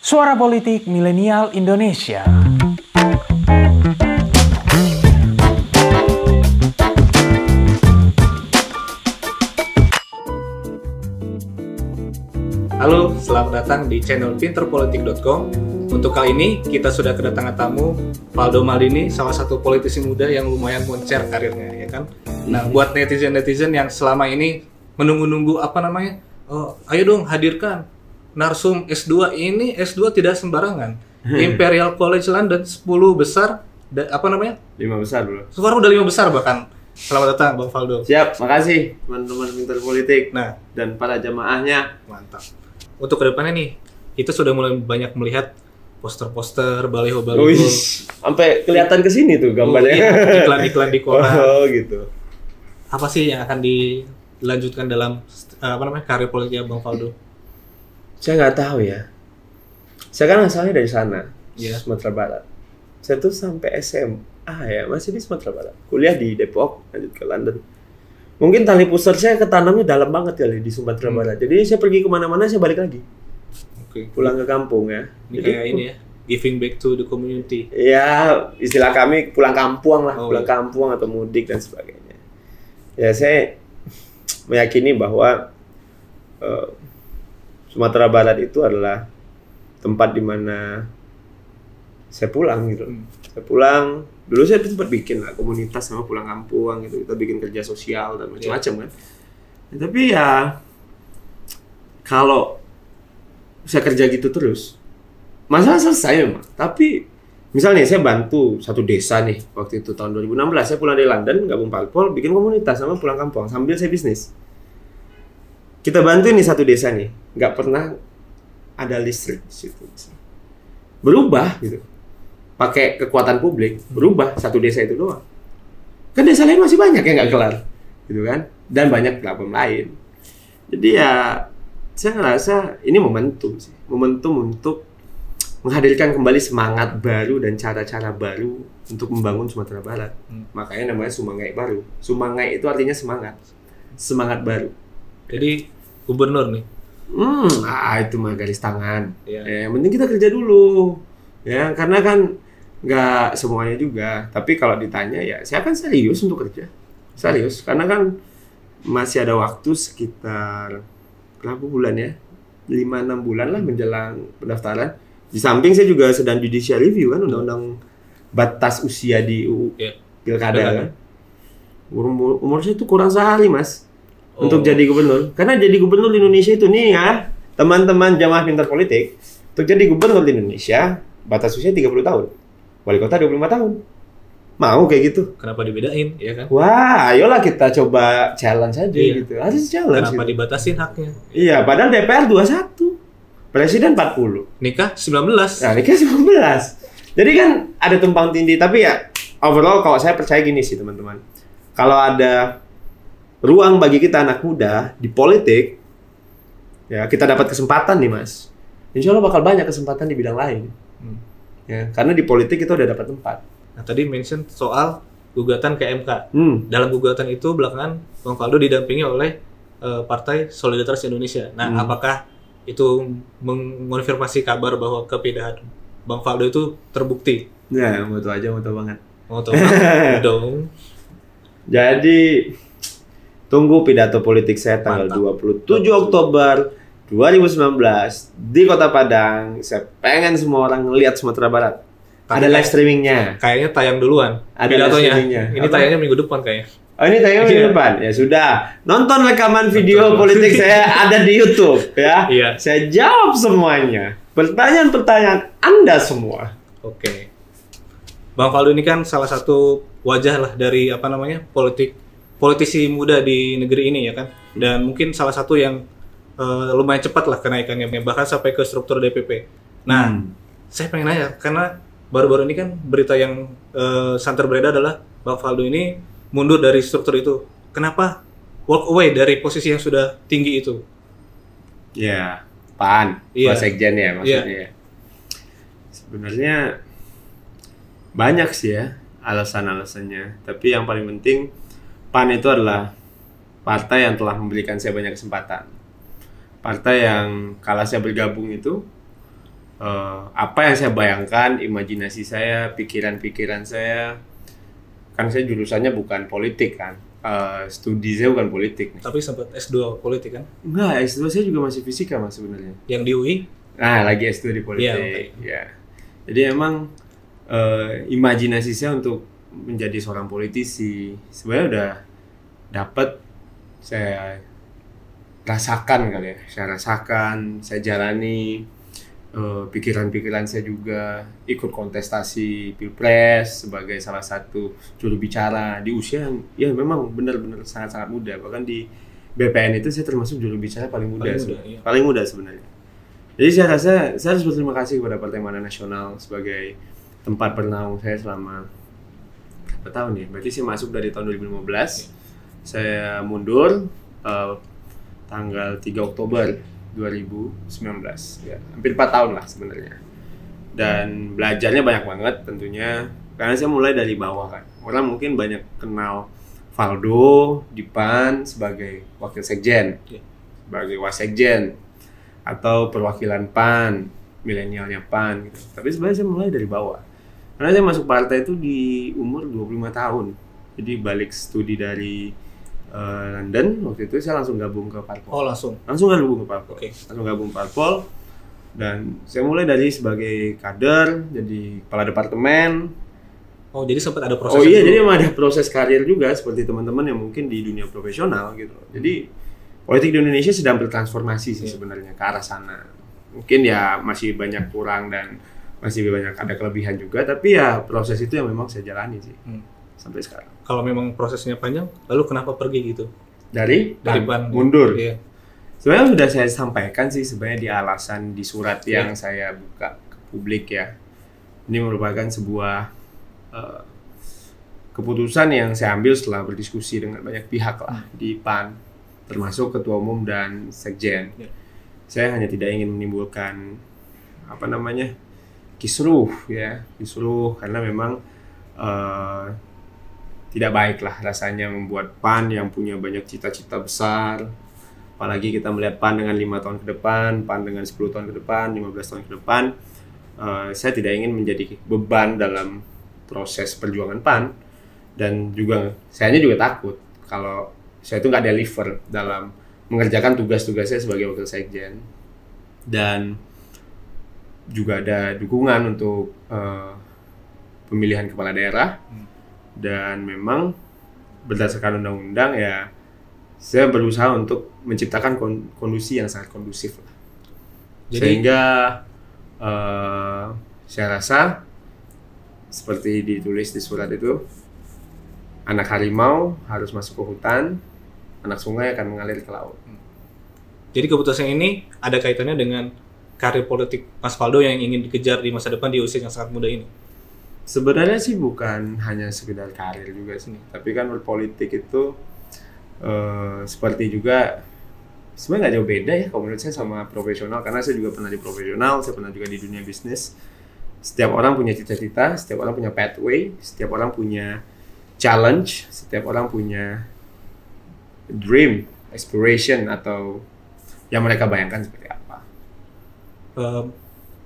Suara Politik Milenial Indonesia. Halo, selamat datang di channel pinterpolitik.com. Untuk kali ini kita sudah kedatangan tamu Valdo Maldini, salah satu politisi muda yang lumayan moncer karirnya, ya kan? Nah, buat netizen-netizen yang selama ini menunggu-nunggu apa namanya? Oh, ayo dong hadirkan narsum S2 ini S2 tidak sembarangan. Imperial College London 10 besar da- apa namanya? Lima besar bro. Sekarang udah lima besar bahkan. Selamat datang Bang Valdo. Siap, makasih teman-teman pintar politik Nah, dan para jamaahnya. Mantap. Untuk ke depannya nih, kita sudah mulai banyak melihat poster-poster, baliho-baliho. Wih, sampai kelihatan ke sini tuh gambarnya. Oh, iya, iklan-iklan di koran. Oh, gitu. Apa sih yang akan dilanjutkan dalam eh, apa namanya karir politiknya Bang Faldo? Saya nggak tahu ya. Saya kan asalnya dari sana, Iya. Sumatera Barat. Saya tuh sampai SMA ya, masih di Sumatera Barat. Kuliah di Depok, lanjut ke London. Mungkin tali pusar saya ketanamnya dalam banget kali di Sumatera Hmm. Barat. Jadi saya pergi ke mana-mana saya balik lagi, Oke. pulang ke kampung ya. Ini Jadi, kayak ini ya, giving back to the community. Ya, istilah kami pulang kampung lah, Oh, pulang iya. kampung atau mudik dan sebagainya. Ya, saya meyakini bahwa eh, Sumatera Barat itu adalah tempat di mana saya pulang gitu. Hmm. Saya pulang, dulu saya sempat bikin lah komunitas sama pulang kampung gitu. Kita bikin kerja sosial dan macam-macam kan. Ya, tapi ya kalau saya kerja gitu terus, masalah selesai memang. Tapi misalnya saya bantu satu desa nih waktu itu tahun 2016 saya pulang dari London gabung parpol bikin komunitas sama pulang kampung sambil saya bisnis. Kita bantu nih satu desa nih, nggak pernah ada listrik di situ. Berubah gitu. Pakai kekuatan publik, berubah satu desa itu doang. Kan desa lain masih banyak yang nggak kelar, gitu kan? Dan banyak problem lain. Jadi ya saya ngerasa ini momentum sih, momentum untuk menghadirkan kembali semangat baru dan cara-cara baru untuk membangun Sumatera Barat. Hmm. Makanya namanya Sumangai baru. Sumangai itu artinya semangat, semangat baru. Jadi gubernur nih. Hmm, ah itu mah garis tangan. Iya. Ya, yang penting kita kerja dulu. Ya, karena kan nggak semuanya juga. Tapi kalau ditanya ya, saya akan serius untuk kerja. Serius, karena kan masih ada waktu sekitar berapa bulan ya? 5-6 bulan lah menjelang pendaftaran. Di samping saya juga sedang judicial review kan undang-undang batas usia di UU pilkada Pilkada. kan. Umur, umur saya itu kurang sehari mas Oh. untuk jadi gubernur. Karena jadi gubernur di Indonesia itu nih ya, teman-teman jamaah pintar politik, untuk jadi gubernur di Indonesia batas usia 30 tahun. Wali kota 25 tahun. Mau kayak gitu? Kenapa dibedain, ya kan? Wah, ayolah kita coba challenge aja Iya. gitu. Harus challenge. Kenapa gitu. dibatasin haknya? Iya, padahal DPR 21. Presiden 40. Nikah 19. Nah, ini kan 19. Jadi kan ada tumpang tindih, tapi ya overall kalau saya percaya gini sih teman-teman. Kalau ada ruang bagi kita anak muda di politik, ya kita dapat kesempatan nih mas. Insya Allah bakal banyak kesempatan di bidang lain. Hmm. Ya, karena di politik kita udah dapat tempat. Nah, tadi mention soal gugatan ke MK. Hmm. Dalam gugatan itu belakangan Bang Faldo didampingi oleh eh, Partai Solidaritas Indonesia. Nah, Hmm. apakah itu mengonfirmasi kabar bahwa kepindahan Bang Faldo itu terbukti? Ya, mau aja, mau banget. Mau nggak? dong? Jadi tunggu pidato politik saya tanggal Mantap. 27 Oktober 2019 di Kota Padang. Saya pengen semua orang ngelihat Sumatera Barat. Tapi Ada live streamingnya. Kayaknya tayang duluan. Ada pidatonya. live streamingnya. Ini Apa? tayangnya minggu depan kayaknya. Oh ini tayang minggu Iya. depan. Ya sudah. Nonton rekaman video Betul. politik saya ada di YouTube ya. Iya. Saya jawab semuanya. Pertanyaan-pertanyaan Anda semua. Oke. Bang Faldo ini kan salah satu wajah lah dari apa namanya politik politisi muda di negeri ini ya kan. Dan mungkin salah satu yang eh, lumayan cepat lah kenaikannya bahkan sampai ke struktur DPP. Nah, Hmm. saya pengen nanya karena baru-baru ini kan berita yang eh, santer beredar adalah Bang Faldo ini mundur dari struktur itu. Kenapa walk away dari posisi yang sudah tinggi itu? Ya, PAN, Iya. Pak Sekjen ya maksudnya. Sebenarnya banyak sih ya alasan-alasannya. Tapi yang paling penting PAN itu adalah partai yang telah memberikan saya banyak kesempatan. Partai yang kalau saya bergabung itu eh, apa yang saya bayangkan, imajinasi saya, pikiran-pikiran saya. Kan saya jurusannya bukan politik kan, Eh, studi saya bukan politik. nih. Tapi sempat S2 politik kan? Enggak, S2 saya juga masih fisika mas sebenarnya. Yang di UI? Nah, lagi S2 di politik. Iya, oke. Ya. Jadi emang eh, imajinasi saya untuk menjadi seorang politisi sebenarnya udah dapat saya rasakan kali ya. Saya rasakan, saya jalani eh, pikiran-pikiran saya juga ikut kontestasi pilpres sebagai salah satu juru bicara di usia yang ya memang benar-benar sangat-sangat muda bahkan di BPN itu saya termasuk juru bicara paling muda, Paling muda, sebenarnya. iya. paling muda sebenarnya jadi saya rasa saya harus berterima kasih kepada Partai Mana Nasional sebagai tempat bernaung saya selama berapa tahun ya? Berarti saya masuk dari tahun 2015. Saya mundur eh, tanggal 3 Oktober 2019. Ya, hampir 4 tahun lah sebenarnya. Dan belajarnya banyak banget tentunya karena saya mulai dari bawah kan. Orang mungkin banyak kenal Valdo di PAN sebagai wakil sekjen, Iya. sebagai wasekjen atau perwakilan PAN, milenialnya PAN gitu. Tapi sebenarnya saya mulai dari bawah. Karena saya masuk partai itu di umur 25 tahun. Jadi balik studi dari eh, London waktu itu saya langsung gabung ke Parpol. Oh langsung. Langsung gabung ke Parpol. Oke. Langsung gabung Parpol. Dan saya mulai dari sebagai kader, jadi kepala departemen. Oh jadi sempat ada proses oh iya, itu. jadi emang ada proses karir juga seperti teman-teman yang mungkin di dunia profesional gitu. Jadi politik di Indonesia sedang bertransformasi sih Iya. sebenarnya ke arah sana. Mungkin ya masih banyak kurang dan masih banyak ada kelebihan juga, tapi ya proses itu yang memang saya jalani sih Hmm. sampai sekarang. Kalau memang prosesnya panjang, lalu kenapa pergi gitu? Dari, Dari PAN. mundur. Iya. Sebenarnya sudah saya sampaikan sih sebenarnya di alasan di surat Iya. yang saya buka ke publik ya. Ini merupakan sebuah eh, keputusan yang saya ambil setelah berdiskusi dengan banyak pihak lah di PAN, termasuk ketua umum dan sekjen. Iya. Saya hanya tidak ingin menimbulkan apa namanya kisruh ya, kisruh karena memang eh, tidak baik lah rasanya membuat PAN yang punya banyak cita-cita besar. Apalagi kita melihat PAN dengan lima tahun ke depan, PAN dengan 10 tahun ke depan, 15 tahun ke depan, eh, saya tidak ingin menjadi beban dalam proses perjuangan PAN. Dan juga saya juga takut kalau saya itu nggak deliver dalam mengerjakan tugas-tugas saya sebagai wakil sekjen. Dan juga ada dukungan untuk eh, pemilihan kepala daerah. Dan memang berdasarkan undang-undang ya saya berusaha untuk menciptakan kon- kondisi yang sangat kondusif lah. Jadi- sehingga eh, saya rasa seperti ditulis di surat itu anak harimau harus masuk ke hutan anak sungai akan mengalir ke laut. Jadi keputusan ini ada kaitannya dengan karir politik Mas Faldo yang ingin dikejar di masa depan di usia yang sangat muda ini. Sebenarnya sih bukan hanya sekedar karir juga sih, tapi kan berpolitik itu eh, seperti juga sebenarnya nggak jauh beda ya kalau menurut saya sama profesional karena saya juga pernah di profesional, saya pernah juga di dunia bisnis. Setiap orang punya cita-cita, setiap orang punya pathway, setiap orang punya challenge, setiap orang punya dream, aspiration atau yang mereka bayangkan seperti apa.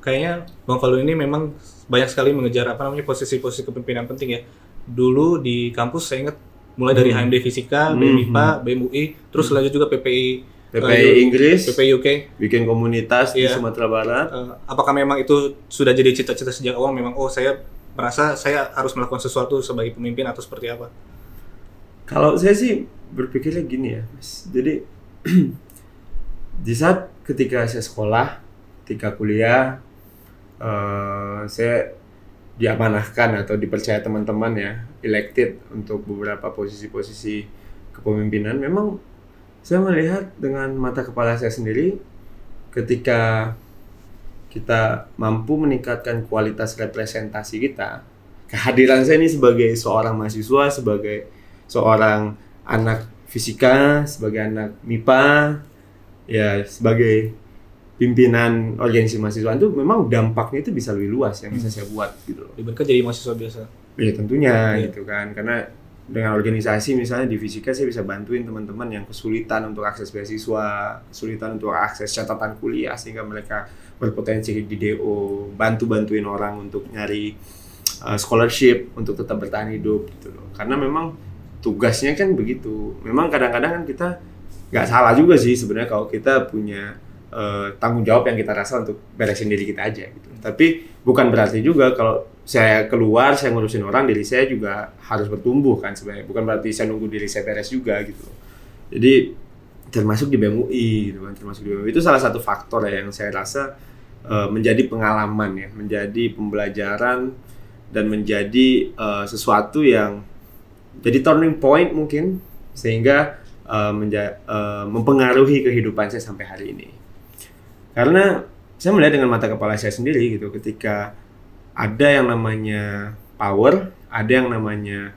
Kayaknya Bang Faldo ini memang banyak sekali mengejar apa namanya posisi-posisi kepemimpinan penting ya. Dulu di kampus saya ingat mulai dari Hmm. HMD Fisika, Hmm, BM IPA, BM UI, terus lanjut juga PPI PPI eh, Inggris, PPI UK. bikin komunitas di Iya. Sumatera Barat. Eh, apakah memang itu sudah jadi cita-cita sejak awal memang oh saya merasa saya harus melakukan sesuatu sebagai pemimpin atau seperti apa? Kalau saya sih berpikirnya gini ya, Mas. Jadi di saat ketika saya sekolah, ketika kuliah, eh, saya diamanahkan atau dipercaya teman-teman ya, elected untuk beberapa posisi-posisi kepemimpinan. Memang saya melihat dengan mata kepala saya sendiri, ketika kita mampu meningkatkan kualitas representasi kita, kehadiran saya ini sebagai seorang mahasiswa, sebagai seorang anak fisika, sebagai anak MIPA, ya sebagai pimpinan organisasi mahasiswa itu memang dampaknya itu bisa lebih luas yang bisa saya buat gitu loh. Dibandingkan jadi mahasiswa biasa. Ya tentunya Iya. gitu kan karena dengan organisasi misalnya di fisika saya bisa bantuin teman-teman yang kesulitan untuk akses beasiswa, kesulitan untuk akses catatan kuliah sehingga mereka berpotensi di DO, bantu bantuin orang untuk nyari uh, scholarship untuk tetap bertahan hidup gitu loh. Karena memang tugasnya kan begitu. Memang kadang-kadang kan kita nggak salah juga sih sebenarnya kalau kita punya uh, tanggung jawab yang kita rasa untuk beresin diri kita aja gitu. Tapi bukan berarti juga kalau saya keluar saya ngurusin orang diri saya juga harus bertumbuh kan sebenarnya. Bukan berarti saya nunggu diri saya beres juga gitu jadi termasuk di BMUI gitu kan termasuk di BMUI itu salah satu faktor ya yang saya rasa uh, menjadi pengalaman ya menjadi pembelajaran dan menjadi uh, sesuatu yang jadi turning point mungkin sehingga uh, uh, mempengaruhi kehidupan saya sampai hari ini karena saya melihat dengan mata kepala saya sendiri gitu ketika ada yang namanya power, ada yang namanya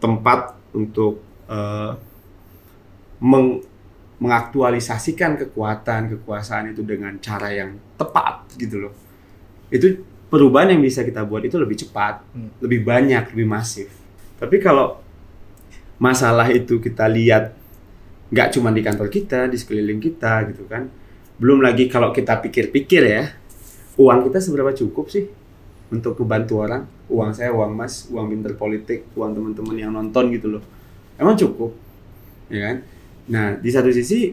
tempat untuk uh, meng mengaktualisasikan kekuatan kekuasaan itu dengan cara yang tepat gitu loh. Itu perubahan yang bisa kita buat itu lebih cepat, hmm. lebih banyak, lebih masif. Tapi kalau masalah itu kita lihat nggak cuma di kantor kita, di sekeliling kita gitu kan. Belum lagi kalau kita pikir-pikir ya, uang kita seberapa cukup sih untuk membantu orang? Uang saya uang mas uang pinter politik uang teman-teman yang nonton gitu loh. Emang cukup ya kan? Nah di satu sisi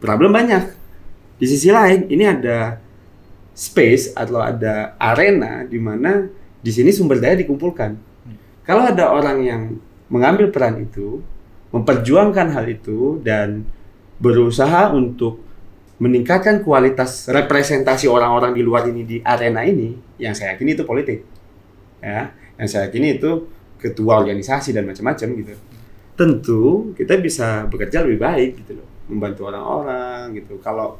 problem banyak. Di sisi lain ini ada space atau ada arena di mana di sini sumber daya dikumpulkan. Kalau ada orang yang mengambil peran itu memperjuangkan hal itu dan berusaha untuk meningkatkan kualitas representasi orang-orang di luar ini di arena ini yang saya yakini itu politik ya yang saya yakini itu ketua organisasi dan macam-macam gitu tentu kita bisa bekerja lebih baik gitu loh membantu orang-orang gitu kalau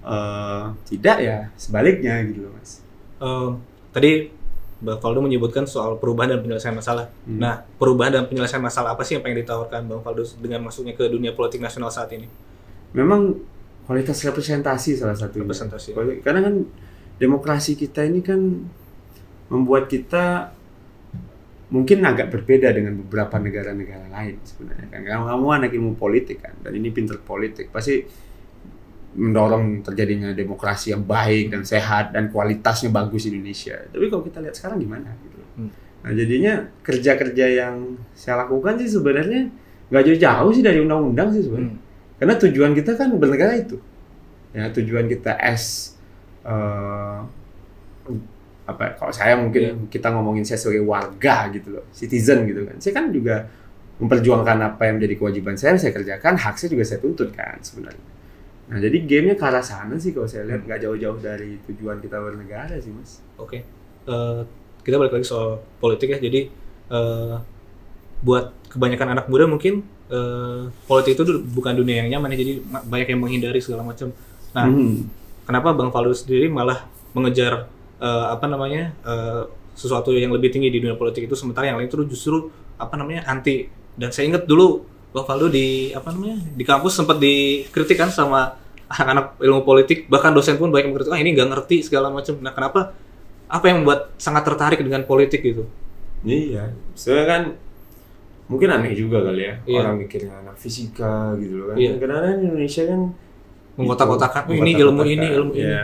uh, tidak ya sebaliknya gitu loh mas uh, tadi Bang Faldo menyebutkan soal perubahan dan penyelesaian masalah. Hmm. Nah, perubahan dan penyelesaian masalah apa sih yang pengen ditawarkan Bang Faldo dengan masuknya ke dunia politik nasional saat ini? Memang kualitas representasi salah satu representasi. Karena kan demokrasi kita ini kan membuat kita mungkin agak berbeda dengan beberapa negara-negara lain sebenarnya kan. Kamu, kamu anak ilmu politik kan dan ini pinter politik. Pasti mendorong terjadinya demokrasi yang baik dan sehat dan kualitasnya bagus di Indonesia. Tapi kalau kita lihat sekarang gimana gitu? Hmm. nah jadinya kerja-kerja yang saya lakukan sih sebenarnya nggak jauh-jauh sih dari undang-undang sih sebenarnya. Hmm karena tujuan kita kan bernegara itu. Ya, tujuan kita as uh, apa kalau saya mungkin yeah. kita ngomongin saya sebagai warga gitu loh, citizen gitu kan. Saya kan juga memperjuangkan apa yang menjadi kewajiban saya, saya kerjakan, hak saya juga saya tuntut kan sebenarnya. Nah, jadi gamenya ke arah sana sih kalau saya lihat nggak jauh-jauh dari tujuan kita bernegara sih, Mas. Oke. Okay. Uh, eh, kita balik lagi soal politik ya. Jadi uh, buat kebanyakan anak muda mungkin uh, politik itu bukan dunia yang nyaman ya jadi banyak yang menghindari segala macam. Nah hmm. kenapa bang Faldo sendiri malah mengejar uh, apa namanya uh, sesuatu yang lebih tinggi di dunia politik itu sementara yang lain itu justru apa namanya anti. Dan saya ingat dulu bang Faldo di apa namanya di kampus sempat dikritikan sama anak-anak ilmu politik bahkan dosen pun banyak mengkritik ah ini nggak ngerti segala macam. Nah kenapa apa yang membuat sangat tertarik dengan politik gitu? Iya saya kan mungkin aneh juga kali ya iya. orang mikirnya anak fisika gitu loh kan. Iya. karena Indonesia kan mengkotak-kotakan. Oh, ini ilmu ini ilmu ini.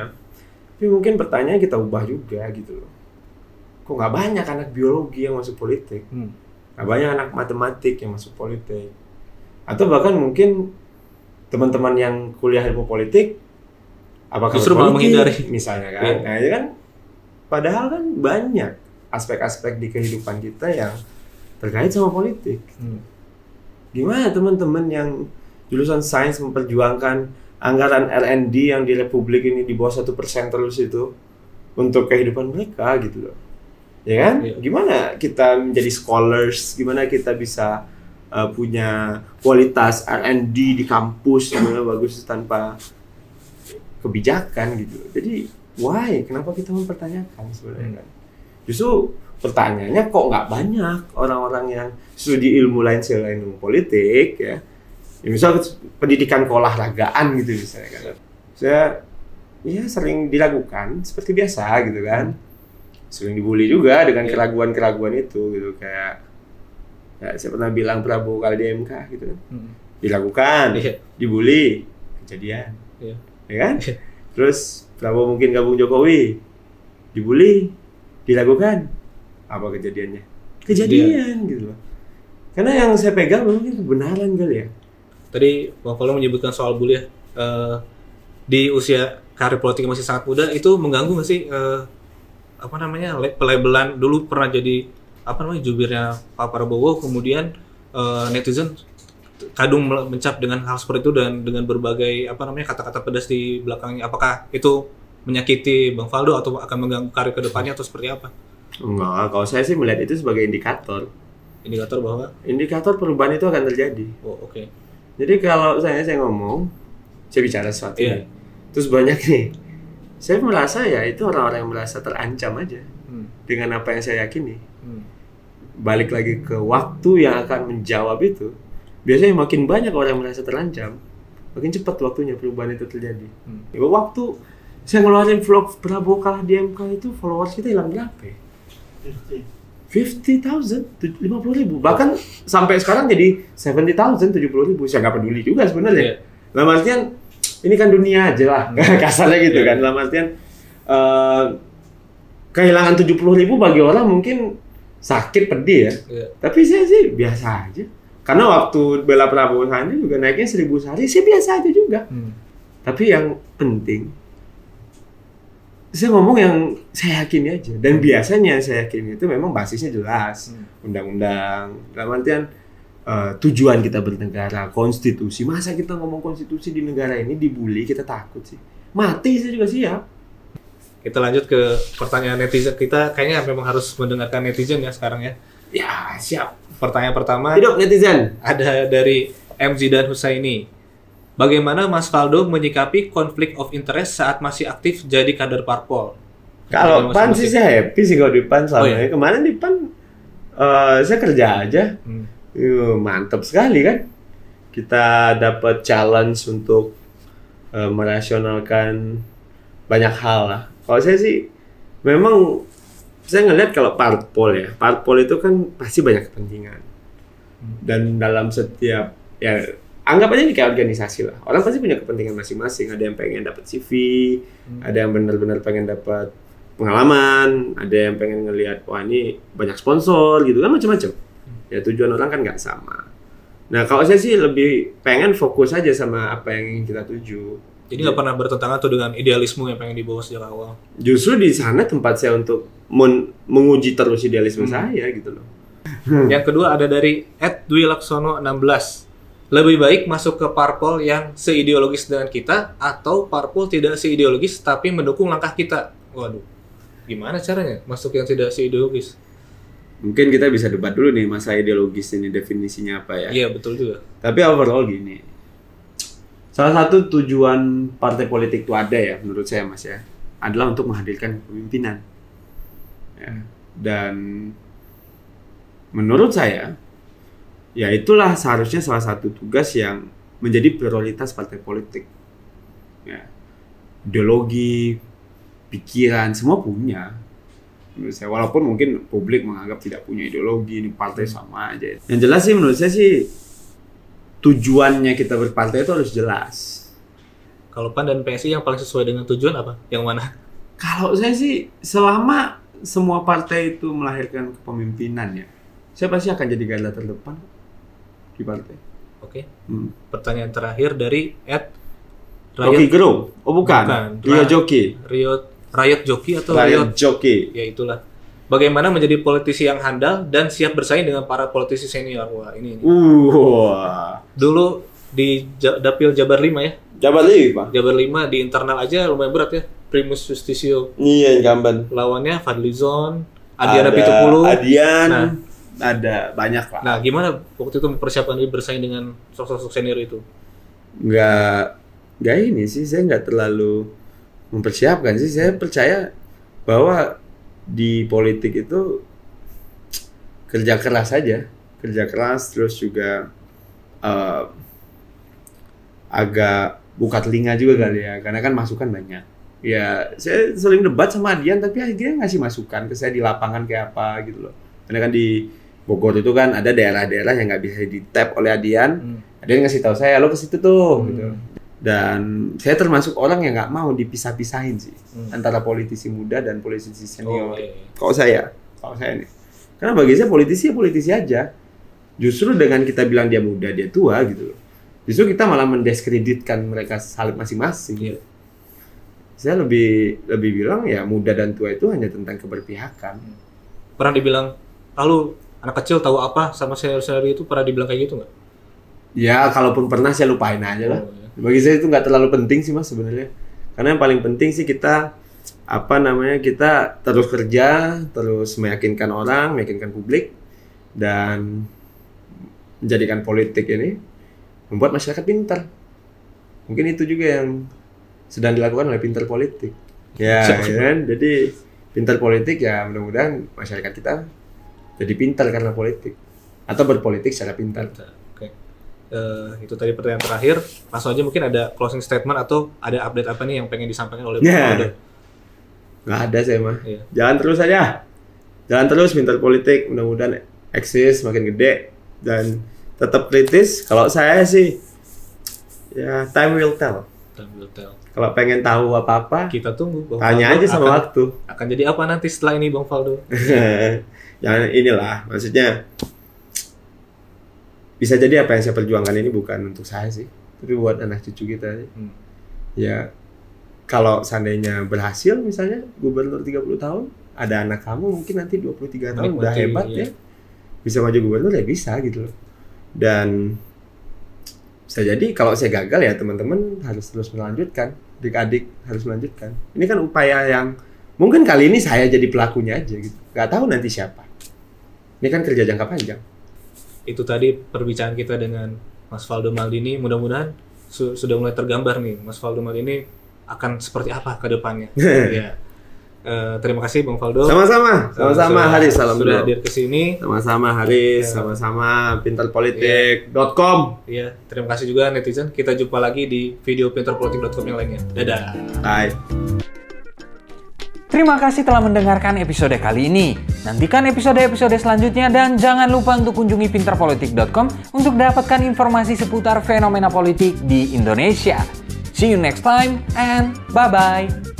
tapi mungkin pertanyaan kita ubah juga gitu loh. Kok nggak banyak anak biologi yang masuk politik? Hmm. nggak banyak anak matematik yang masuk politik. Atau bahkan mungkin teman-teman yang kuliah ilmu politik apakah justru malah menghindari. misalnya kan. Yeah. nah ya kan? Padahal kan banyak aspek-aspek di kehidupan kita yang terkait sama politik. Hmm. Gimana teman-teman yang jurusan sains memperjuangkan anggaran R&D yang di Republik ini di bawah satu persen terus itu untuk kehidupan mereka gitu loh, ya kan? Iya. Gimana kita menjadi scholars? Gimana kita bisa uh, punya kualitas R&D di kampus yang bagus tanpa kebijakan gitu? Jadi why? Kenapa kita mempertanyakan sebenarnya? Hmm. Justru pertanyaannya kok nggak banyak orang-orang yang studi ilmu lain selain ilmu politik ya. ya misal pendidikan keolahragaan gitu misalnya kan. Saya ya sering dilakukan seperti biasa gitu kan. Sering dibully juga dengan iya. keraguan-keraguan itu gitu kayak Ya, saya pernah bilang Prabowo kali di MK gitu kan. Hmm. Dilakukan, Iya. dibully, kejadian. Iya. Ya kan? Terus Prabowo mungkin gabung Jokowi, dibully, dilakukan. Apa kejadiannya? Kejadian gitu loh. Karena yang saya pegang mungkin kebenaran kali ya. Tadi Bang Paulo menyebutkan soal bully ya. Eh, di usia karir politik masih sangat muda itu mengganggu nggak sih eh, apa namanya pelabelan dulu pernah jadi apa namanya jubirnya Pak Prabowo kemudian eh, netizen kadung mencap dengan hal seperti itu dan dengan berbagai apa namanya kata-kata pedas di belakangnya apakah itu menyakiti Bang Faldo atau akan mengganggu karir ke depannya atau seperti apa Enggak, kalau saya sih melihat itu sebagai indikator. indikator bahwa Indikator perubahan itu akan terjadi. oh oke Jadi kalau saya saya ngomong, saya bicara sesuatu nih. Terus banyak nih. Saya merasa ya itu orang-orang yang merasa terancam aja Hmm, dengan apa yang saya yakini. hmm, Balik lagi ke waktu yang akan menjawab itu. Biasanya makin banyak orang yang merasa terancam, makin cepat waktunya perubahan itu terjadi. hmm. Ya, waktu saya ngeluarin vlog Prabowo kalah di MK itu followers kita hilang berapa ya? 50.000, 50 ribu. Bahkan sampai sekarang jadi 70.000, 70 ribu. Saya nggak peduli juga sebenarnya. Iya. Dalam artian, ini kan dunia aja lah. Kasarnya gitu Iya. kan. Dalam artian, eh, kehilangan 70 ribu bagi orang mungkin sakit, pedih ya. Iya. Tapi saya sih biasa aja. Karena waktu bela Prabowo Sandi juga naiknya 1000 sehari, saya biasa aja juga. Hmm. Tapi yang penting, saya ngomong yang saya yakini aja. Dan biasanya saya yakini itu memang basisnya jelas. Hmm. Undang-undang, dalam artian eh, tujuan kita bernegara, konstitusi. Masa kita ngomong konstitusi di negara ini dibully, kita takut sih. Mati saya juga siap. Kita lanjut ke pertanyaan netizen. Kita kayaknya memang harus mendengarkan netizen ya sekarang ya. Ya, siap. Pertanyaan pertama Hidup netizen. ada dari M. Zidan Husaini. Bagaimana Mas Faldo menyikapi konflik of interest saat masih aktif jadi kader parpol? Kalau PAN sih saya happy sih kalau di PAN selama Oh, iya? Kemarin di PAN eh, saya kerja aja. Hmm. Yuh, mantap sekali kan. Kita dapat challenge untuk eh, merasionalkan banyak hal lah. Kalau saya sih memang saya ngelihat kalau parpol ya, parpol itu kan pasti banyak kepentingan. Dan dalam setiap ya anggap aja ini kayak organisasi lah. Orang pasti punya kepentingan masing-masing. Ada yang pengen dapat CV, Hmm. ada yang benar-benar pengen dapat pengalaman, ada yang pengen ngelihat wah ini banyak sponsor gitu kan macam-macam. Ya tujuan orang kan nggak sama. Nah kalau saya sih lebih pengen fokus aja sama apa yang ingin kita tuju. Jadi nggak pernah bertentangan tuh dengan idealisme yang pengen dibawa sejak awal. Justru di sana tempat saya untuk men- menguji terus idealisme Hmm. saya gitu loh. Yang kedua ada dari Ed Dwi Laksono 16. Lebih baik masuk ke parpol yang seideologis dengan kita atau parpol tidak seideologis tapi mendukung langkah kita. Waduh. Gimana caranya masuk yang tidak seideologis? Mungkin kita bisa debat dulu nih masa ideologis ini definisinya apa ya. Iya, betul juga. Tapi overall gini. Salah satu tujuan partai politik itu ada ya menurut saya Mas ya. Adalah untuk menghadirkan pemimpinan. Ya. Dan menurut saya ya itulah seharusnya salah satu tugas yang menjadi prioritas partai politik. Ya. Ideologi, pikiran semua punya. Menurut saya walaupun mungkin publik menganggap tidak punya ideologi ini partai sama aja. Yang jelas sih menurut saya sih tujuannya kita berpartai itu harus jelas. Kalau PAN dan PSI yang paling sesuai dengan tujuan apa? Yang mana? Kalau saya sih selama semua partai itu melahirkan kepemimpinan ya, saya pasti akan jadi garda terdepan di partai. Oke. Hmm. Pertanyaan terakhir dari Ed Rocky Riot, Gerung? Oh bukan, Bukan. Rio Joki, Riot, Riot Joki atau Riot Riot? Joki. Ya itulah. Bagaimana menjadi politisi yang handal dan siap bersaing dengan para politisi senior? Wah, ini, ini. Uh, Dulu di Dapil Jabar 5 ya. Lagi pak? Jabar 5 di internal aja lumayan berat ya. Primus Justisio. Iya incumbent. Lawannya Fadlizon, Adiana Ada Pitupulu. Adian, Nah. Ada banyak lah. Nah, gimana waktu itu mempersiapkan diri bersaing dengan sosok-sosok senior itu? nggak nggak ini sih saya nggak terlalu mempersiapkan sih. Saya percaya bahwa di politik itu kerja keras saja. Kerja keras terus juga eh, agak buka telinga juga kali ya. Karena kan masukan banyak. Ya saya sering debat sama Adian tapi akhirnya ngasih masukan ke saya di lapangan kayak apa gitu loh. Karena kan di Bogor itu kan ada daerah-daerah yang nggak bisa di tap oleh Adian. Hmm. Adian ngasih tahu saya, lo ke situ tuh. Hmm. Gitu. Dan saya termasuk orang yang nggak mau dipisah-pisahin sih Hmm. antara politisi muda dan politisi Oh, senior. iya, iya. Kalau saya, kalau saya nih, karena bagi saya politisi ya politisi aja. Justru dengan kita bilang dia muda, dia tua gitu loh. Justru kita malah mendiskreditkan mereka saling masing-masing. Iya. Saya lebih lebih bilang ya muda dan tua itu hanya tentang keberpihakan. Pernah dibilang, lalu anak kecil tahu apa sama senior-senior itu pernah dibilang kayak gitu nggak? Ya kalaupun pernah saya lupain aja lah. Oh, iya. Bagi saya itu nggak terlalu penting sih mas sebenarnya. Karena yang paling penting sih kita apa namanya kita terus kerja, terus meyakinkan orang, meyakinkan publik dan menjadikan politik ini membuat masyarakat pintar. Mungkin itu juga yang sedang dilakukan oleh pintar politik. Ya, ya kan? Jadi pintar politik ya mudah-mudahan masyarakat kita jadi pintar karena politik atau berpolitik secara pintar. Oke. Eh, itu tadi pertanyaan terakhir. Langsung aja mungkin ada closing statement atau ada update apa nih yang pengen disampaikan oleh Ya. Pak? Nggak ada saya mah. Iya. Jalan terus aja. Jalan terus pintar politik, mudah-mudahan eksis makin gede dan tetap kritis. Kalau saya sih ya time will tell. Time will tell. Kalau pengen tahu apa-apa, Kita tunggu Bang tanya Faldo aja sama akan, waktu. akan jadi apa nanti setelah ini Bang Faldo? Jangan inilah, maksudnya bisa jadi apa yang saya perjuangkan ini bukan untuk saya sih, tapi buat anak cucu kita. Hmm. Ya kalau seandainya berhasil misalnya gubernur 30 tahun, ada anak kamu mungkin nanti 23 tahun udah Menikmati, hebat iya. ya. Bisa maju gubernur ya bisa gitu loh. Dan bisa jadi kalau saya gagal ya teman-teman harus terus melanjutkan, adik-adik harus melanjutkan. Ini kan upaya yang mungkin kali ini saya jadi pelakunya aja gitu. Gak tahu nanti siapa. Ini kan kerja jangka panjang. Itu tadi perbincangan kita dengan Mas Faldo Maldini. Mudah-mudahan su- sudah mulai tergambar nih Mas Faldo Maldini akan seperti apa ke depannya. ya. Eh, terima kasih Bang Faldo. Sama-sama, sama-sama Sudah- Haris, salam Sudah hadir ke sini. Sama-sama Haris, Ya. sama-sama pintarpolitik.com. Iya, terima kasih juga netizen. Kita jumpa lagi di video pinterpolitik.com yang lainnya. Dadah. Bye. Terima kasih telah mendengarkan episode kali ini. Nantikan episode-episode selanjutnya dan jangan lupa untuk kunjungi pinterpolitik.com untuk dapatkan informasi seputar fenomena politik di Indonesia. See you next time and bye-bye.